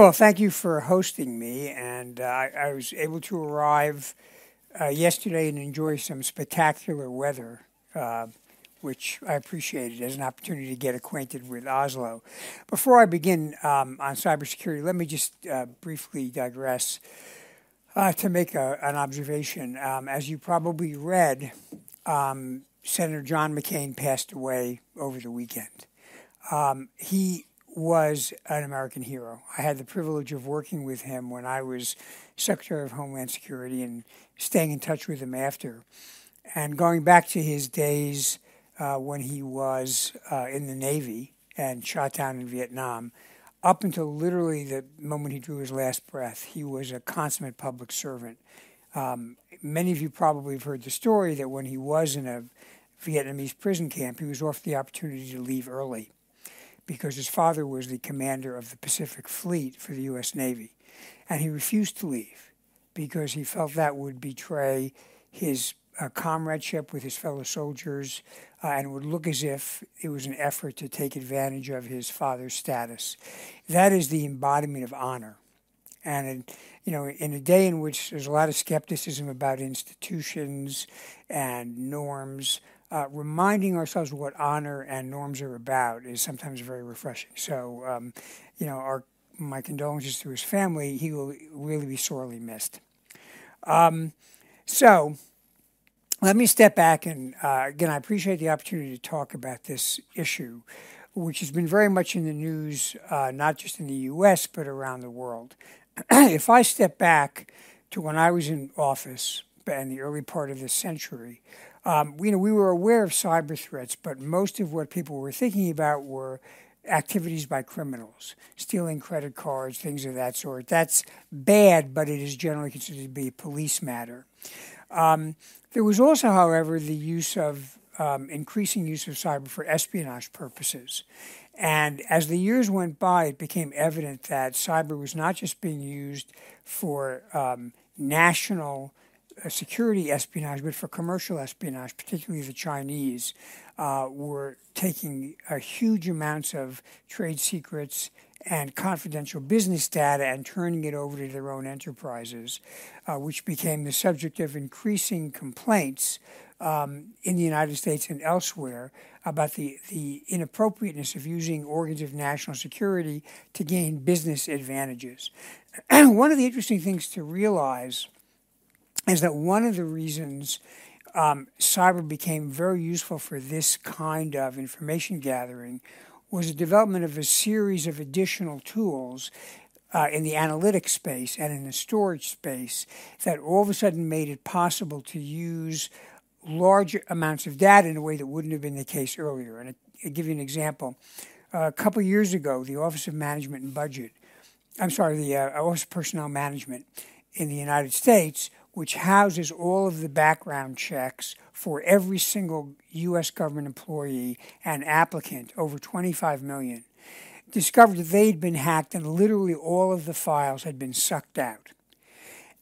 well, thank you for hosting me. And uh, I, was able to arrive uh, yesterday and enjoy some spectacular weather, uh, which I appreciated as an opportunity to get acquainted with Oslo. Before I begin um, on cybersecurity, let me just uh, briefly digress uh, to make a, an observation. Um, as you probably read, um, Senator John McCain passed away over the weekend. Um, he was an American hero. I had the privilege of working with him when I was Secretary of Homeland Security and staying in touch with him after. And going back to his days uh, when he was uh, in the Navy and shot down in Vietnam, up until literally the moment he drew his last breath, he was a consummate public servant. Um, many of you probably have heard the story that when he was in a Vietnamese prison camp, he was offered the opportunity to leave early because his father was the commander of the Pacific Fleet for the U.S. Navy. And he refused to leave because he felt that would betray his uh, comradeship with his fellow soldiers uh, and would look as if it was an effort to take advantage of his father's status. That is the embodiment of honor. And, in, you know, in a day in which there's a lot of skepticism about institutions and norms, uh, reminding ourselves what honor and norms are about is sometimes very refreshing. So, um, you know, our my condolences to his family. He will really be sorely missed. Um, so, let me step back and uh, again, I appreciate the opportunity to talk about this issue, which has been very much in the news, uh, not just in the U.S. but around the world. if I step back to when I was in office in the early part of this century, um, you know, we were aware of cyber threats, but most of what people were thinking about were activities by criminals, stealing credit cards, things of that sort. That's bad, but it is generally considered to be a police matter. Um, there was also, however, the use of um, increasing use of cyber for espionage purposes. And as the years went by, it became evident that cyber was not just being used for um, national security espionage, but for commercial espionage, particularly the Chinese, uh, were taking huge amounts of trade secrets and confidential business data and turning it over to their own enterprises, uh, which became the subject of increasing complaints um, in the United States and elsewhere about the, the inappropriateness of using organs of national security to gain business advantages. One of the interesting things to realize is that one of the reasons um, cyber became very useful for this kind of information gathering was the development of a series of additional tools uh, in the analytics space and in the storage space that all of a sudden made it possible to use large amounts of data in a way that wouldn't have been the case earlier. And I'll give you an example. Uh, a couple years ago, the Office of Management and Budget, I'm sorry, the uh, Office of Personnel Management in the United States which houses all of the background checks for every single U.S. government employee and applicant, over 25 million, discovered that they'd been hacked and literally all of the files had been sucked out.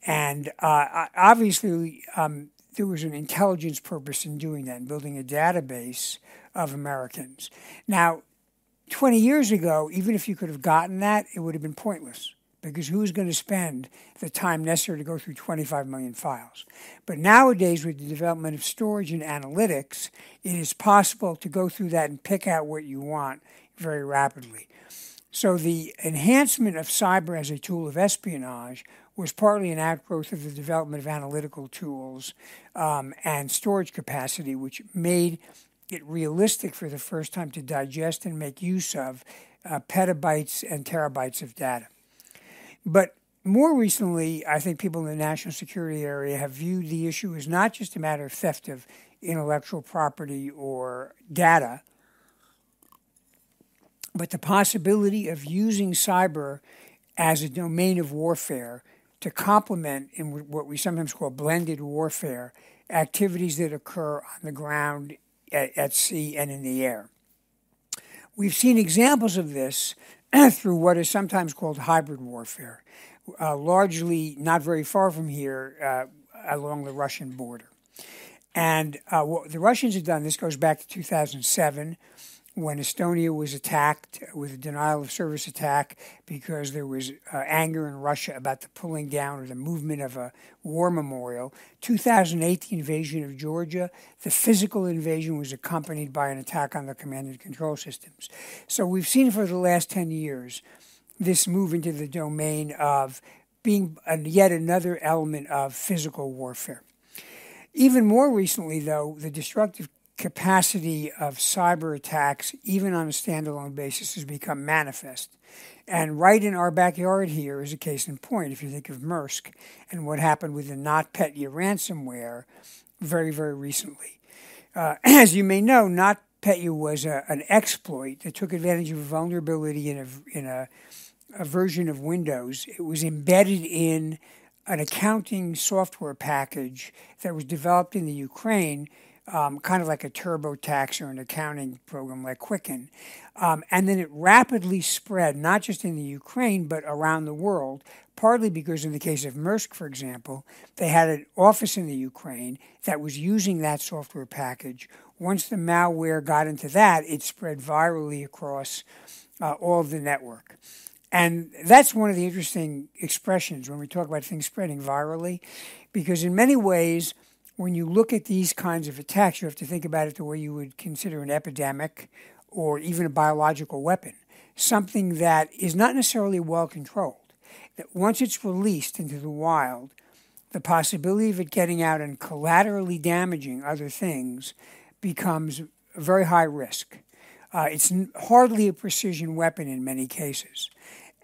And uh, obviously, um, there was an intelligence purpose in doing that, in building a database of Americans. Now, 20 years ago, even if you could have gotten that, it would have been pointless because who's going to spend the time necessary to go through 25 million files? But nowadays, with the development of storage and analytics, it is possible to go through that and pick out what you want very rapidly. So, the enhancement of cyber as a tool of espionage was partly an outgrowth of the development of analytical tools um, and storage capacity, which made it realistic for the first time to digest and make use of uh, petabytes and terabytes of data. But more recently, I think people in the national security area have viewed the issue as not just a matter of theft of intellectual property or data, but the possibility of using cyber as a domain of warfare to complement in what we sometimes call blended warfare activities that occur on the ground, at, at sea, and in the air. We've seen examples of this through what is sometimes called hybrid warfare, uh, largely not very far from here uh, along the Russian border. And uh, what the Russians have done, this goes back to 2007, when Estonia was attacked with a denial of service attack because there was uh, anger in Russia about the pulling down or the movement of a war memorial. 2008, the invasion of Georgia, the physical invasion was accompanied by an attack on the command and control systems. So we've seen for the last 10 years this move into the domain of being yet another element of physical warfare. Even more recently, though, the destructive capacity of cyber attacks, even on a standalone basis, has become manifest. And right in our backyard here is a case in point. If you think of Maersk and what happened with the NotPetya ransomware very, very recently. Uh, as you may know, NotPetya was a, an exploit that took advantage of a vulnerability in a, in a, a version of Windows. It was embedded in an accounting software package that was developed in the Ukraine um, kind of like a TurboTax or an accounting program like Quicken. Um, and then it rapidly spread, not just in the Ukraine, but around the world, partly because in the case of Maersk, for example, they had an office in the Ukraine that was using that software package. Once the malware got into that, it spread virally across uh, all of the network. And that's one of the interesting expressions when we talk about things spreading virally, because in many ways, when you look at these kinds of attacks, you have to think about it the way you would consider an epidemic or even a biological weapon, something that is not necessarily well controlled. That once it's released into the wild, the possibility of it getting out and collaterally damaging other things becomes a very high risk. Uh, it's hardly a precision weapon in many cases.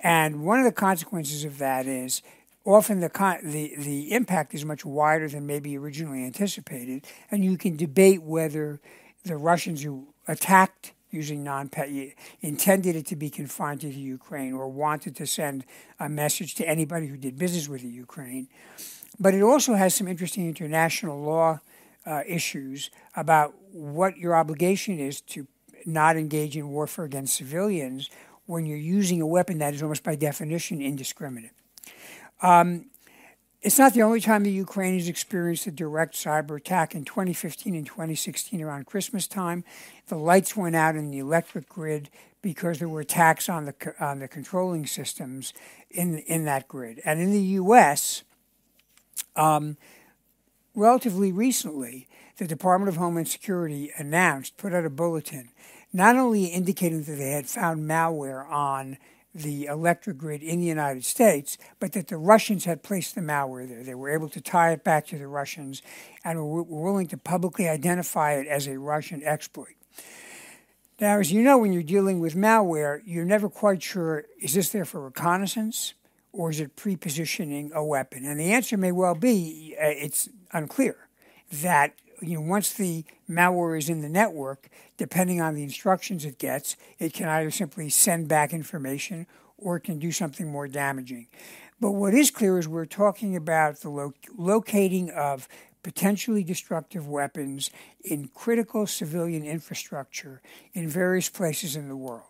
And one of the consequences of that is often the, the, the impact is much wider than maybe originally anticipated, and you can debate whether the Russians who attacked using NotPetya intended it to be confined to the Ukraine or wanted to send a message to anybody who did business with the Ukraine. But it also has some interesting international law uh, issues about what your obligation is to not engage in warfare against civilians when you're using a weapon that is almost by definition indiscriminate. Um, it's not the only time the Ukraine has experienced a direct cyber attack. In 2015 and 2016, around Christmas time, the lights went out in the electric grid because there were attacks on the on the controlling systems in in that grid. And in the U.S., um, relatively recently, the Department of Homeland Security announced, put out a bulletin, not only indicating that they had found malware on the electric grid in the United States, but that the Russians had placed the malware there. They were able to tie it back to the Russians and were willing to publicly identify it as a Russian exploit. Now, as you know, when you're dealing with malware, you're never quite sure is this there for reconnaissance or is it pre-positioning a weapon? And the answer may well be uh, it's unclear. That you know, once the malware is in the network, depending on the instructions it gets, it can either simply send back information or it can do something more damaging. But what is clear is we're talking about the lo- locating of potentially destructive weapons in critical civilian infrastructure in various places in the world.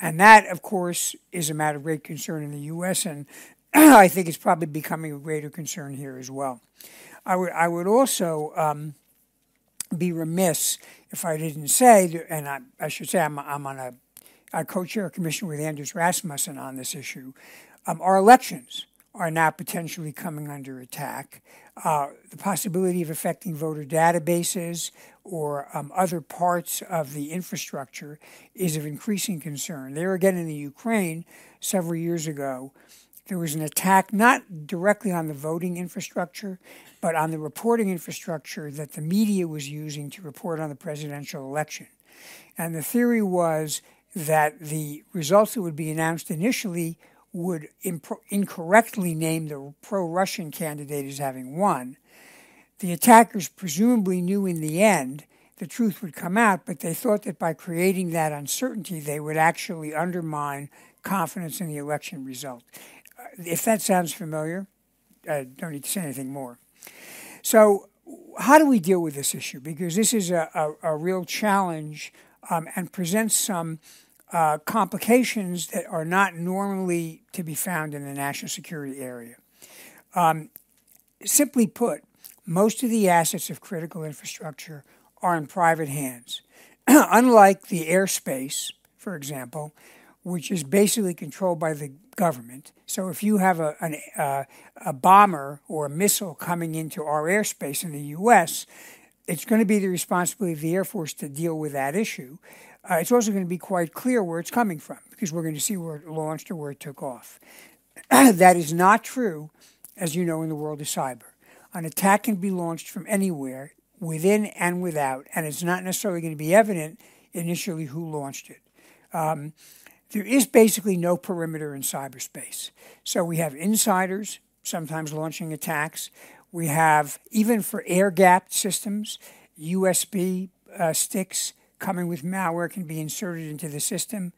And that, of course, is a matter of great concern in the U.S., and I think it's probably becoming a greater concern here as well. I would, I would also um, be remiss if I didn't say, and I, I should say I'm, I'm on a, I co-chair a commission with Anders Rasmussen on this issue. Um, our elections are now potentially coming under attack. Uh, the possibility of affecting voter databases or um, other parts of the infrastructure is of increasing concern. There again in the Ukraine several years ago, there was an attack not directly on the voting infrastructure, but on the reporting infrastructure that the media was using to report on the presidential election. And the theory was that the results that would be announced initially would imp- incorrectly name the pro Russian candidate as having won. The attackers presumably knew in the end the truth would come out, but they thought that by creating that uncertainty, they would actually undermine confidence in the election result. Uh, if that sounds familiar, I don't need to say anything more. So, how do we deal with this issue? Because this is a, a, a real challenge um, and presents some uh, complications that are not normally to be found in the national security area. Um, simply put, most of the assets of critical infrastructure are in private hands. unlike the airspace, for example, which is basically controlled by the government. So if you have a, an, uh, a bomber or a missile coming into our airspace in the U.S., it's going to be the responsibility of the Air Force to deal with that issue. Uh, it's also going to be quite clear where it's coming from because we're going to see where it launched or where it took off. that is not true, as you know, in the world of cyber. An attack can be launched from anywhere, within and without, and it's not necessarily going to be evident initially who launched it. Um, there is basically no perimeter in cyberspace. So we have insiders sometimes launching attacks. We have, even for air gapped systems, USB uh, sticks coming with malware can be inserted into the system.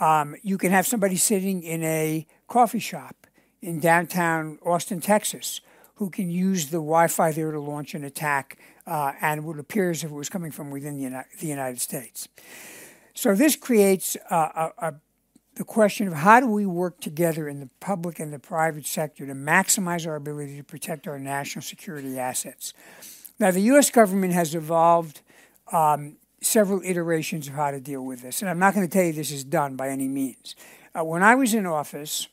Um, you can have somebody sitting in a coffee shop in downtown Austin, Texas, who can use the Wi Fi there to launch an attack, uh, and it would appear as if it was coming from within the, United States. So this creates a, a, the question of how do we work together in the public and the private sector to maximize our ability to protect our national security assets. Now, the U.S. government has evolved um, several iterations of how to deal with this, and I'm not going to tell you this is done by any means. Uh, when I was in office,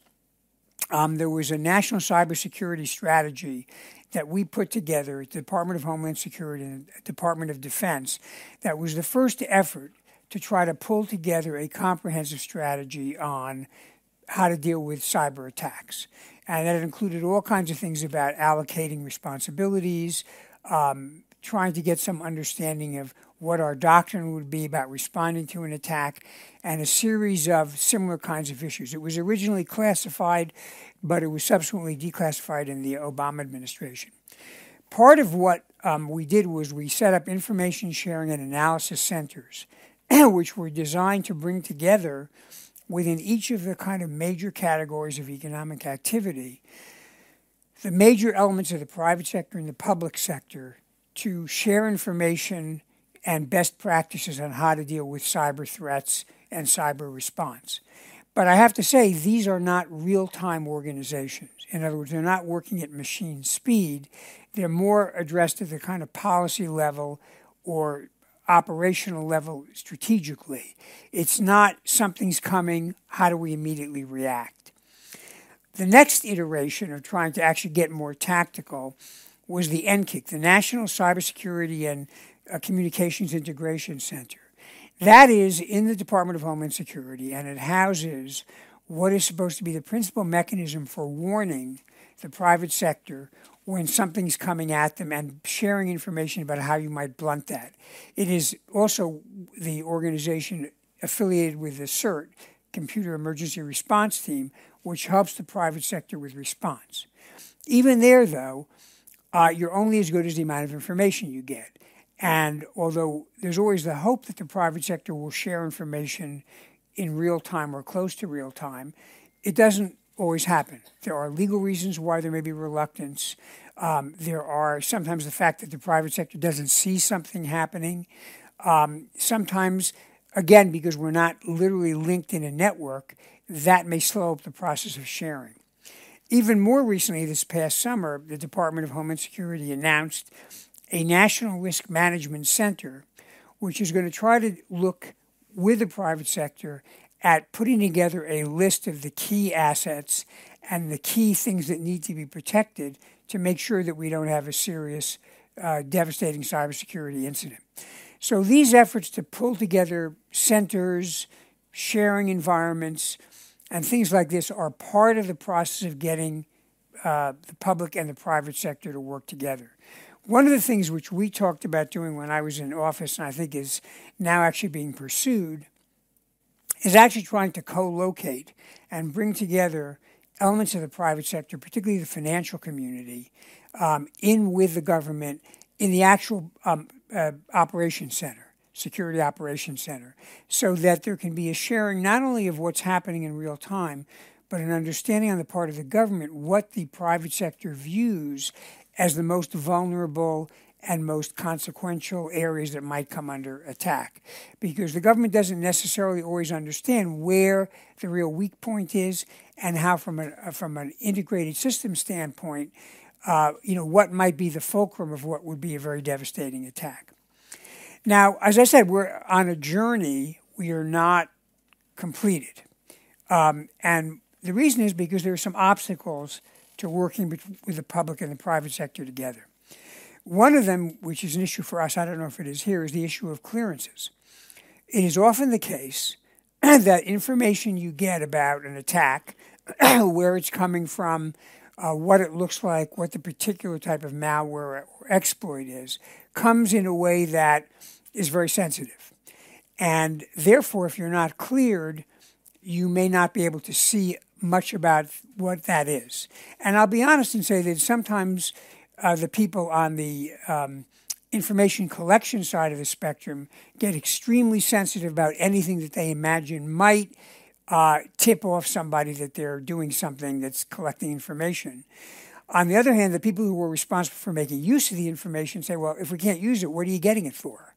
um, there was a national cybersecurity strategy that we put together at the Department of Homeland Security and the Department of Defense that was the first effort to try to pull together a comprehensive strategy on how to deal with cyber attacks. And that included all kinds of things about allocating responsibilities, um, trying to get some understanding of what our doctrine would be about responding to an attack, and a series of similar kinds of issues. It was originally classified, but it was subsequently declassified in the Obama administration. Part of what um, we did was we set up information sharing and analysis centers which were designed to bring together within each of the kind of major categories of economic activity the major elements of the private sector and the public sector to share information and best practices on how to deal with cyber threats and cyber response. But I have to say, these are not real time organizations. In other words, they're not working at machine speed. They're more addressed at the kind of policy level or operational level strategically. It's not something's coming, how do we immediately react? The next iteration of trying to actually get more tactical was the NCIC, the National Cybersecurity and uh, Communications Integration Center. That is in the Department of Homeland Security, and it houses what is supposed to be the principal mechanism for warning the private sector when something's coming at them and sharing information about how you might blunt that. It is also the organization affiliated with the CERT, Computer Emergency Response Team, which helps the private sector with response. Even there, though, uh, you're only as good as the amount of information you get. And although there's always the hope that the private sector will share information in real time or close to real time, it doesn't always happen. There are legal reasons why there may be reluctance. Um, there are sometimes the fact that the private sector doesn't see something happening. Um, sometimes, again, because we're not literally linked in a network, that may slow up the process of sharing. Even more recently, this past summer, the Department of Homeland Security announced a National Risk Management Center, which is going to try to look with the private sector at putting together a list of the key assets and the key things that need to be protected to make sure that we don't have a serious, uh, devastating cybersecurity incident. So these efforts to pull together centers, sharing environments, and things like this are part of the process of getting uh, the public and the private sector to work together. One of the things which we talked about doing when I was in office, and I think is now actually being pursued, is actually trying to co locate and bring together elements of the private sector, particularly the financial community, um, in with the government in the actual um, uh, center, security operations center, so that there can be a sharing not only of what's happening in real time, but an understanding on the part of the government what the private sector views as the most vulnerable and most consequential areas that might come under attack. Because the government doesn't necessarily always understand where the real weak point is and how, from, a, from an integrated system standpoint, uh, you know, what might be the fulcrum of what would be a very devastating attack. Now, as I said, we're on a journey. We are not completed. Um, and the reason is because there are some obstacles to working with the public and the private sector together. One of them, which is an issue for us, I don't know if it is here, is the issue of clearances. It is often the case that information you get about an attack, where it's coming from, uh, what it looks like, what the particular type of malware or exploit is, comes in a way that is very sensitive. And therefore, if you're not cleared, you may not be able to see much about what that is. And I'll be honest and say that sometimes uh, the people on the um, information collection side of the spectrum get extremely sensitive about anything that they imagine might uh, tip off somebody that they're doing something that's collecting information. On the other hand, the people who are responsible for making use of the information say, well, if we can't use it, what are you getting it for?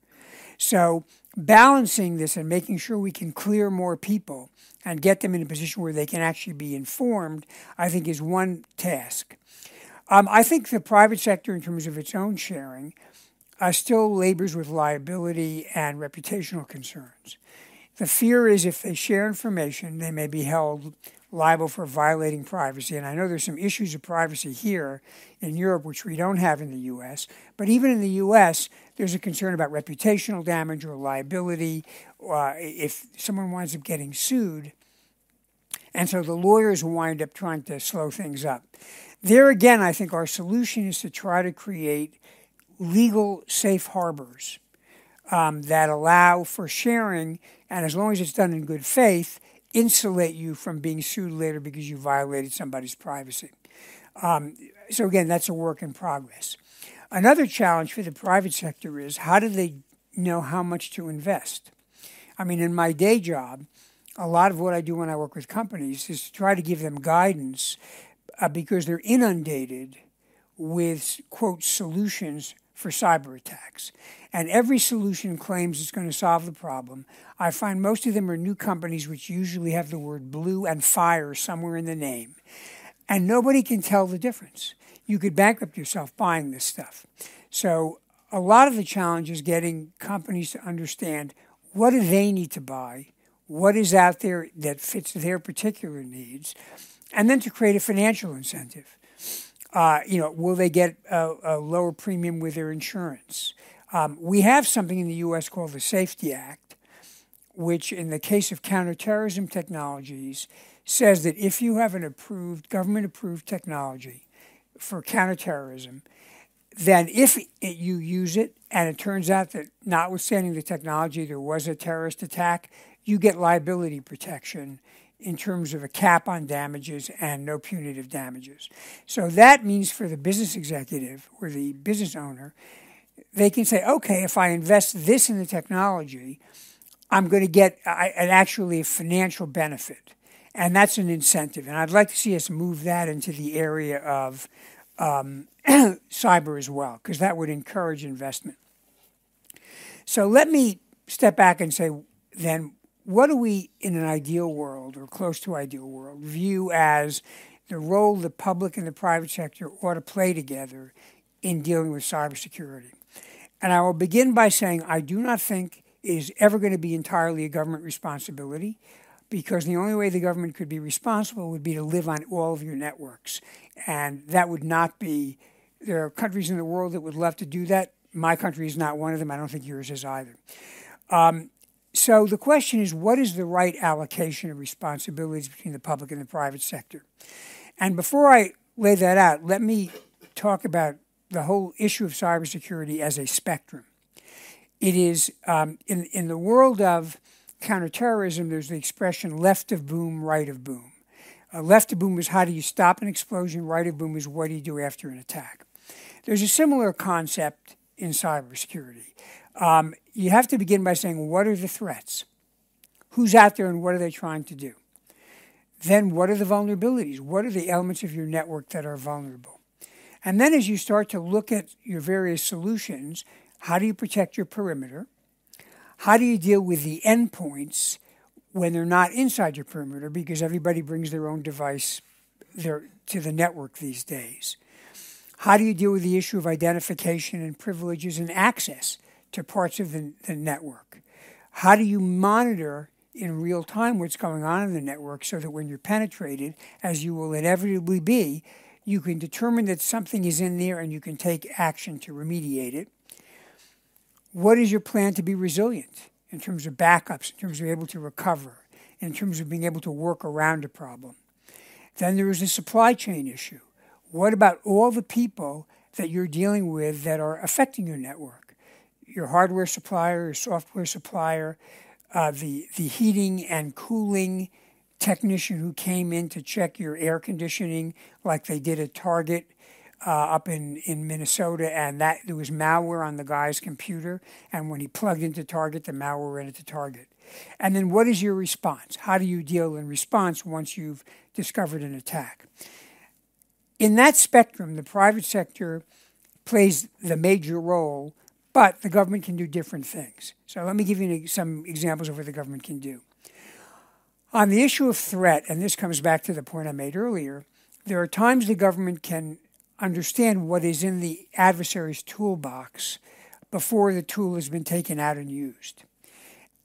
So, balancing this and making sure we can clear more people and get them in a position where they can actually be informed, I think is one task. Um, I think the private sector, in terms of its own sharing, uh, still labors with liability and reputational concerns. The fear is if they share information, they may be held liable for violating privacy. And I know there's some issues of privacy here in Europe, which we don't have in the US. But even in the US, there's a concern about reputational damage or liability uh, if someone winds up getting sued. And so the lawyers wind up trying to slow things up. There again, I think our solution is to try to create legal safe harbors um, that allow for sharing and as long as it's done in good faith, insulate you from being sued later because you violated somebody's privacy. Um, so, again, that's a work in progress. Another challenge for the private sector is how do they know how much to invest? I mean, in my day job, a lot of what I do when I work with companies is to try to give them guidance uh, because they're inundated with, quote, solutions for cyber attacks. And every solution claims it's going to solve the problem. I find most of them are new companies which usually have the word blue and fire somewhere in the name. And nobody can tell the difference. You could bankrupt yourself buying this stuff. So a lot of the challenge is getting companies to understand what do they need to buy, what is out there that fits their particular needs, and then to create a financial incentive. Uh, you know, will they get a, a, lower premium with their insurance? Um, we have something in the U.S. called the Safety Act, which, in the case of counterterrorism technologies, says that if you have an approved, government approved technology for counterterrorism, then if it, you use it and it turns out that, notwithstanding the technology, there was a terrorist attack, you get liability protection in terms of a cap on damages and no punitive damages. So that means for the business executive or the business owner, they can say, okay, if I invest this in the technology, I'm going to get an actually a financial benefit. And that's an incentive. And I'd like to see us move that into the area of um, cyber as well, because that would encourage investment. So let me step back and say then what do we, in an ideal world or close to ideal world, view as the role the public and the private sector ought to play together in dealing with cybersecurity? And I will begin by saying I do not think it is ever going to be entirely a government responsibility because the only way the government could be responsible would be to live on all of your networks. And that would not be, there are countries in the world that would love to do that. My country is not one of them. I don't think yours is either. Um, so the question is what is the right allocation of responsibilities between the public and the private sector? And before I lay that out, let me talk about the whole issue of cybersecurity as a spectrum. It is um, in, in the world of counterterrorism, there's the expression left of boom, right of boom. Uh, left of boom is how do you stop an explosion, right of boom is what do you do after an attack. There's a similar concept in cybersecurity. Um, you have to begin by saying, what are the threats? Who's out there and what are they trying to do? Then, what are the vulnerabilities? What are the elements of your network that are vulnerable? And then, as you start to look at your various solutions, how do you protect your perimeter? How do you deal with the endpoints when they're not inside your perimeter because everybody brings their own device to the network these days? How do you deal with the issue of identification and privileges and access to parts of the, the network? How do you monitor in real time what's going on in the network so that when you're penetrated, as you will inevitably be, you can determine that something is in there and you can take action to remediate it. What is your plan to be resilient in terms of backups, in terms of able to recover, in terms of being able to work around a problem? Then there is a supply chain issue. What about all the people that you're dealing with that are affecting your network? Your hardware supplier, your software supplier, uh, the the heating and cooling technician who came in to check your air conditioning, like they did at Target uh, up in, in Minnesota, and that there was malware on the guy's computer, and when he plugged into Target, the malware went into Target. And then what is your response? How do you deal in response once you've discovered an attack? In that spectrum, the private sector plays the major role but the government can do different things. So let me give you some examples of what the government can do. On the issue of threat, and this comes back to the point I made earlier, there are times the government can understand what is in the adversary's toolbox before the tool has been taken out and used.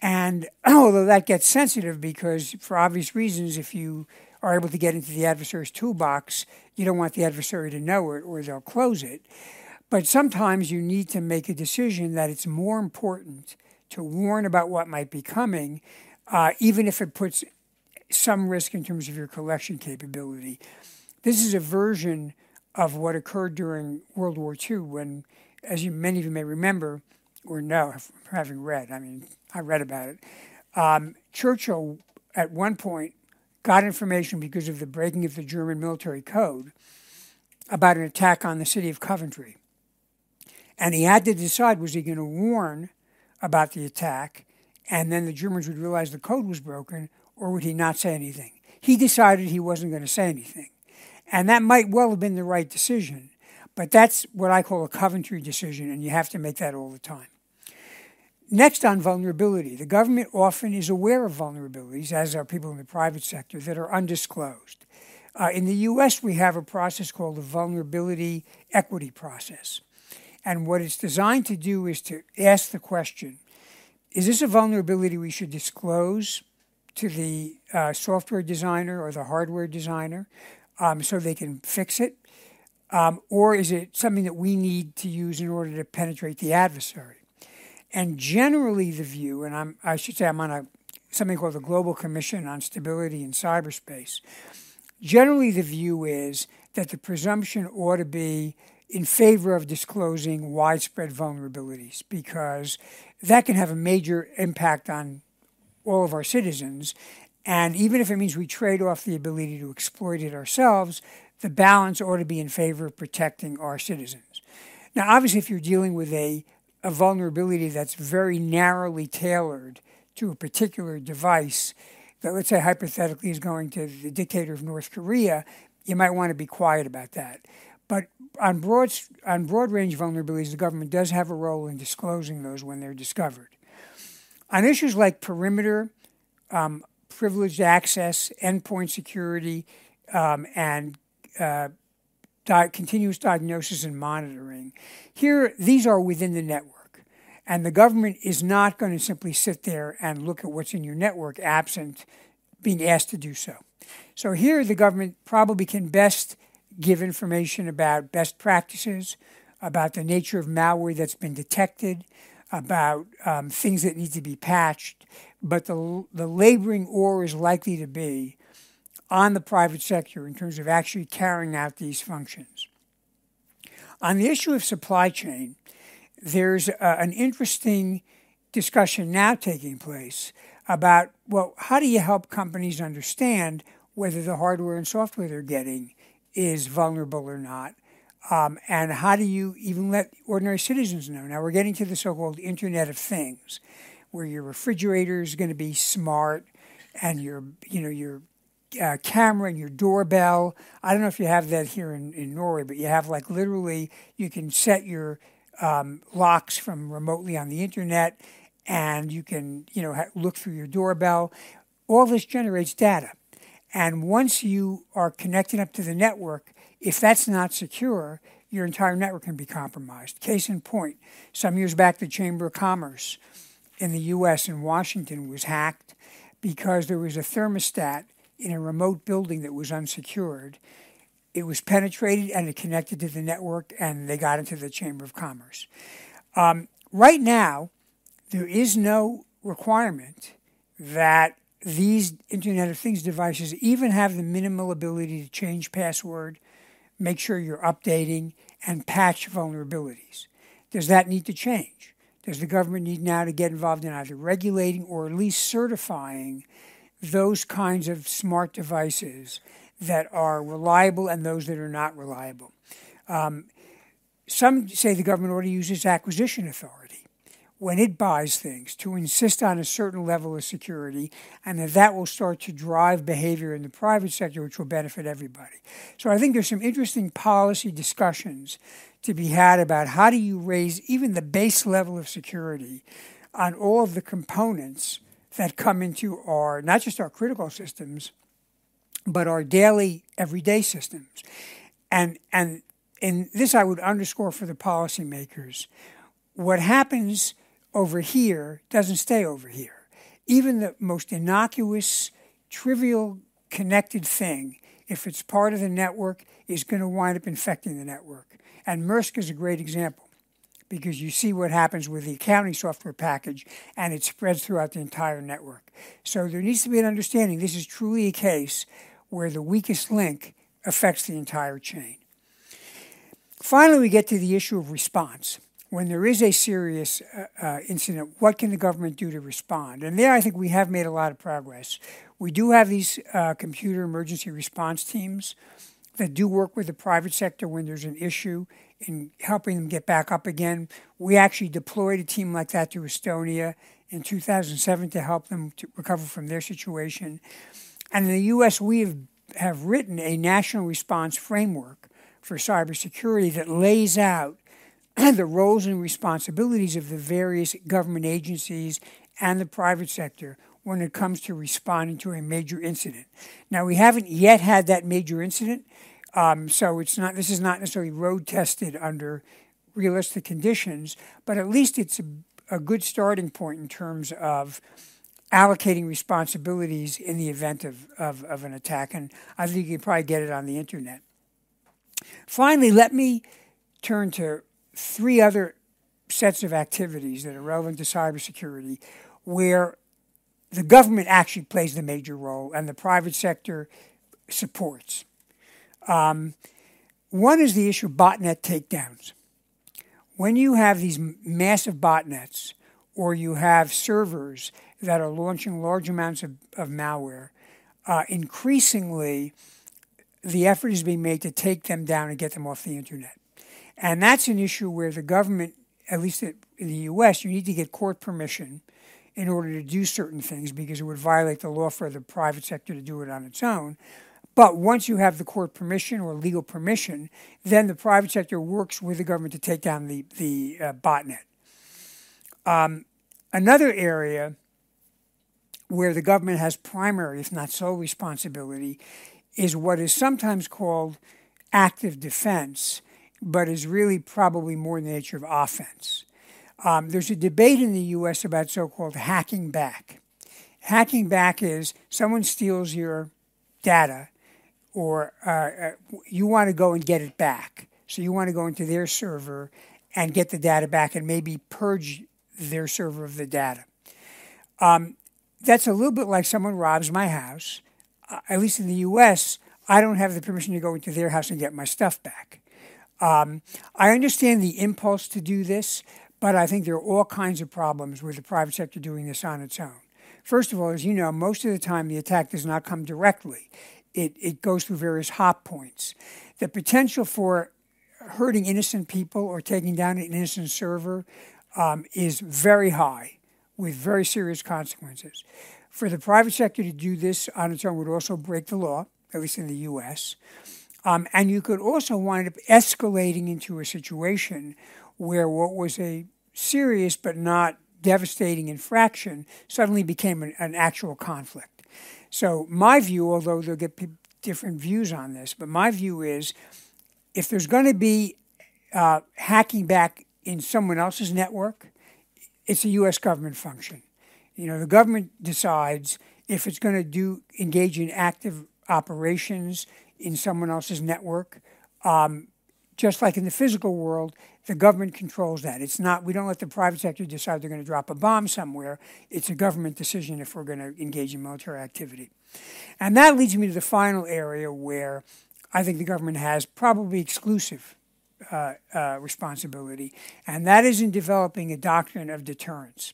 And although that gets sensitive because, for obvious reasons, if you are able to get into the adversary's toolbox, you don't want the adversary to know it or they'll close it. But sometimes you need to make a decision that it's more important to warn about what might be coming, uh, even if it puts some risk in terms of your collection capability. This is a version of what occurred during World War II when, as you, many of you may remember, or know, having read, I mean, I read about it. Um, Churchill, at one point, got information because of the breaking of the German military code about an attack on the city of Coventry. And he had to decide was he going to warn about the attack and then the Germans would realize the code was broken, or would he not say anything? He decided he wasn't going to say anything. And that might well have been the right decision, but that's what I call a Coventry decision, and you have to make that all the time. Next, on vulnerability, the government often is aware of vulnerabilities, as are people in the private sector, that are undisclosed. Uh, in the US, we have a process called the Vulnerability Equity Process. And what it's designed to do is to ask the question is this a vulnerability we should disclose to the uh, software designer or the hardware designer um, so they can fix it? Um, or is it something that we need to use in order to penetrate the adversary? And generally, the view, and I'm, I should say I'm on a something called the Global Commission on Stability in Cyberspace. Generally, the view is that the presumption ought to be in favor of disclosing widespread vulnerabilities because that can have a major impact on all of our citizens. And even if it means we trade off the ability to exploit it ourselves, the balance ought to be in favor of protecting our citizens. Now, obviously, if you're dealing with a, a vulnerability that's very narrowly tailored to a particular device, that let's say hypothetically is going to the dictator of North Korea, you might want to be quiet about that. But on broad, on broad range vulnerabilities, the government does have a role in disclosing those when they're discovered. On issues like perimeter, um, privileged access, endpoint security, um, and uh, di- continuous diagnosis and monitoring, here these are within the network. And the government is not going to simply sit there and look at what's in your network absent being asked to do so. So here the government probably can best give information about best practices, about the nature of malware that's been detected, about um, things that need to be patched. But the, the laboring oar is likely to be on the private sector in terms of actually carrying out these functions. On the issue of supply chain, there's uh, an interesting discussion now taking place about well, how do you help companies understand whether the hardware and software they're getting is vulnerable or not. Um, and how do you even let ordinary citizens know? Now we're getting to the so-called Internet of Things, where your refrigerator is going to be smart, and your you know your uh, camera and your doorbell. I don't know if you have that here in, in Norway, but you have like literally you can set your um, locks from remotely on the internet, and you can you know ha- look through your doorbell. All this generates data. And once you are connected up to the network, if that's not secure, your entire network can be compromised. Case in point, some years back, the Chamber of Commerce in the U.S. in Washington was hacked because there was a thermostat in a remote building that was unsecured. It was penetrated and it connected to the network, and they got into the Chamber of Commerce. Um, right now, there is no requirement that these Internet of Things devices even have the minimal ability to change password, make sure you're updating, and patch vulnerabilities. Does that need to change? Does the government need now to get involved in either regulating or at least certifying those kinds of smart devices that are reliable and those that are not reliable? Um, some say the government ought to use its acquisition authority when it buys things to insist on a certain level of security, and that that will start to drive behavior in the private sector, which will benefit everybody. So I think there's some interesting policy discussions to be had about how do you raise even the base level of security on all of the components that come into our not just our critical systems, but our daily everyday systems. And and in this I would underscore for the policymakers, what happens over here doesn't stay over here. Even the most innocuous, trivial connected thing, if it's part of the network, is going to wind up infecting the network. And Maersk is a great example because you see what happens with the accounting software package and it spreads throughout the entire network. So there needs to be an understanding this is truly a case where the weakest link affects the entire chain. Finally, we get to the issue of response. When there is a serious uh, uh, incident, what can the government do to respond? And there, I think we have made a lot of progress. We do have these uh, computer emergency response teams that do work with the private sector when there's an issue in helping them get back up again. We actually deployed a team like that to Estonia in 2007 to help them to recover from their situation. And in the U.S., we have, have written a national response framework for cybersecurity that lays out the roles and responsibilities of the various government agencies and the private sector when it comes to responding to a major incident. Now, we haven't yet had that major incident, um, so it's not. This is not necessarily road tested under realistic conditions, but at least it's a, a good starting point in terms of allocating responsibilities in the event of, of, of an attack. And I think you can probably get it on the internet. Finally, let me turn to three other sets of activities that are relevant to cybersecurity where the government actually plays the major role and the private sector supports. Um, one is the issue of botnet takedowns. When you have these massive botnets or you have servers that are launching large amounts of, of malware, uh, increasingly the effort is being made to take them down and get them off the internet. And that's an issue where the government, at least in the US, you need to get court permission in order to do certain things because it would violate the law for the private sector to do it on its own. But once you have the court permission or legal permission, then the private sector works with the government to take down the, the uh, botnet. Um, another area where the government has primary, if not sole responsibility, is what is sometimes called active defense, but is really probably more in the nature of offense. Um, there's a debate in the US about so called hacking back. Hacking back is someone steals your data or uh, uh you want to go and get it back. So you want to go into their server and get the data back and maybe purge their server of the data. Um, that's a little bit like someone robs my house. Uh, at least in the US, I don't have the permission to go into their house and get my stuff back. Um, I understand the impulse to do this, but I think there are all kinds of problems with the private sector doing this on its own. First of all, as you know, most of the time the attack does not come directly. It, it goes through various hot points. The potential for hurting innocent people or taking down an innocent server um, is very high with very serious consequences. For the private sector to do this on its own would also break the law, at least in the US. Um, and you could also wind up escalating into a situation where what was a serious but not devastating infraction suddenly became an, an actual conflict. So, my view, although they'll get p- different views on this, but my view is if there's going to be uh, hacking back in someone else's network, it's a U.S. government function. You know, the government decides if it's going to do engage in active operations in someone else's network. Um, just like in the physical world, the government controls that. It's not, we don't let the private sector decide they're going to drop a bomb somewhere. It's a government decision if we're going to engage in military activity. And that leads me to the final area where I think the government has probably exclusive uh, uh, responsibility, and that is in developing a doctrine of deterrence.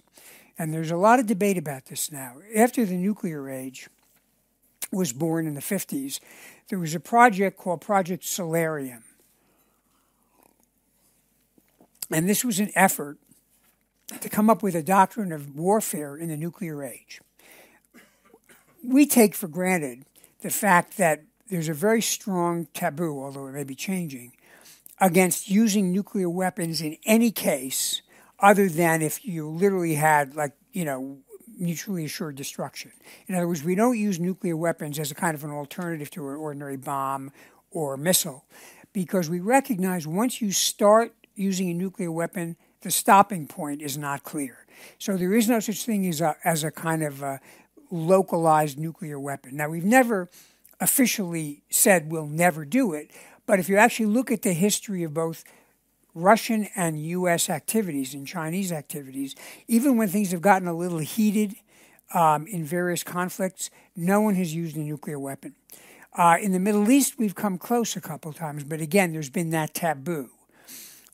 And there's a lot of debate about this now. After the nuclear age was born in the 50s, there was a project called Project Solarium and this was an effort to come up with a doctrine of warfare in the nuclear age. We take for granted the fact that there's a very strong taboo, although it may be changing, against using nuclear weapons in any case other than if you literally had, like, you know, mutually assured destruction. In other words, we don't use nuclear weapons as a kind of an alternative to an ordinary bomb or missile because we recognize once you start using a nuclear weapon, the stopping point is not clear. So there is no such thing as a, as a kind of a localized nuclear weapon. Now, we've never officially said we'll never do it, but if you actually look at the history of both Russian and U.S. activities and Chinese activities, even when things have gotten a little heated um, in various conflicts, no one has used a nuclear weapon. Uh, in the Middle East, we've come close a couple times, but again, there's been that taboo.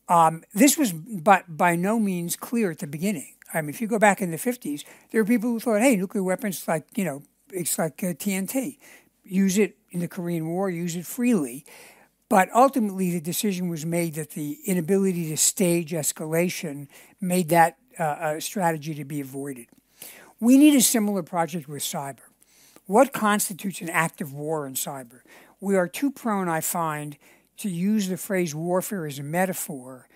Um, this was but by no means clear at the beginning. I mean, if you go back in the 50s, there were people who thought, hey, nuclear weapons, like, you know, it's like uh, TNT. Use it in the Korean War, use it freely. But ultimately, the decision was made that the inability to stage escalation made that uh, a strategy to be avoided. We need a similar project with cyber. What constitutes an active war in cyber? We are too prone, I find, to use the phrase warfare as a metaphor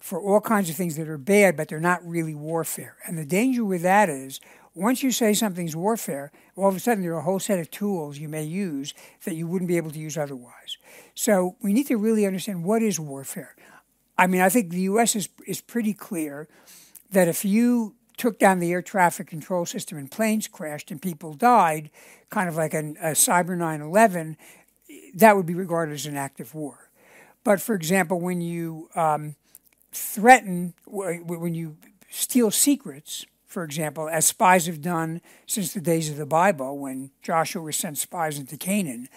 for all kinds of things that are bad, but they're not really warfare. And the danger with that is once you say something's warfare, all of a sudden there are a whole set of tools you may use that you wouldn't be able to use otherwise. So we need to really understand what is warfare. I mean, I think the U.S. is, is pretty clear that if you took down the air traffic control system and planes crashed and people died, kind of like a, a cyber 9 11, that would be regarded as an act of war. But for example, when you um, threaten, when you steal secrets, for example, as spies have done since the days of the Bible, when Joshua was sent spies into Canaan,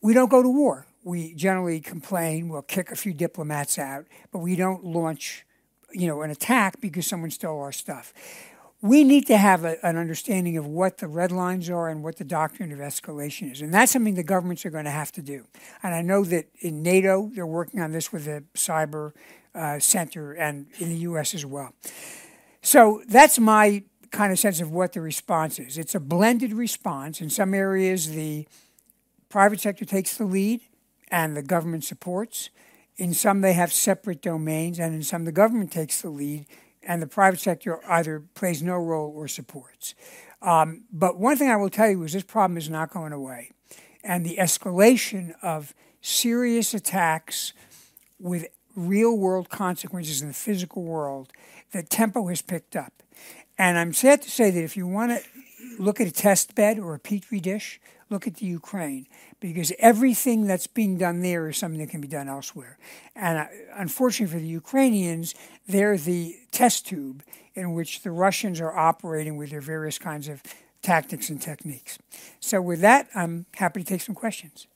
we don't go to war. We generally complain, we'll kick a few diplomats out, but we don't launch, you know, an attack because someone stole our stuff we need to have a, an understanding of what the red lines are and what the doctrine of escalation is. And that's something the governments are going to have to do. And I know that in NATO, they're working on this with the cyber uh, center and in the U.S. as well. So that's my kind of sense of what the response is. It's a blended response. In some areas, the private sector takes the lead and the government supports. In some, they have separate domains, and in some, the government takes the lead and the private sector either plays no role or supports. Um, but one thing I will tell you is this problem is not going away. And the escalation of serious attacks with real world consequences in the physical world, the tempo has picked up. And I'm sad to say that if you want to look at a test bed or a petri dish, look at the Ukraine because everything that's being done there is something that can be done elsewhere. And uh, unfortunately for the Ukrainians, they're the test tube in which the Russians are operating with their various kinds of tactics and techniques. So, with that, I'm happy to take some questions.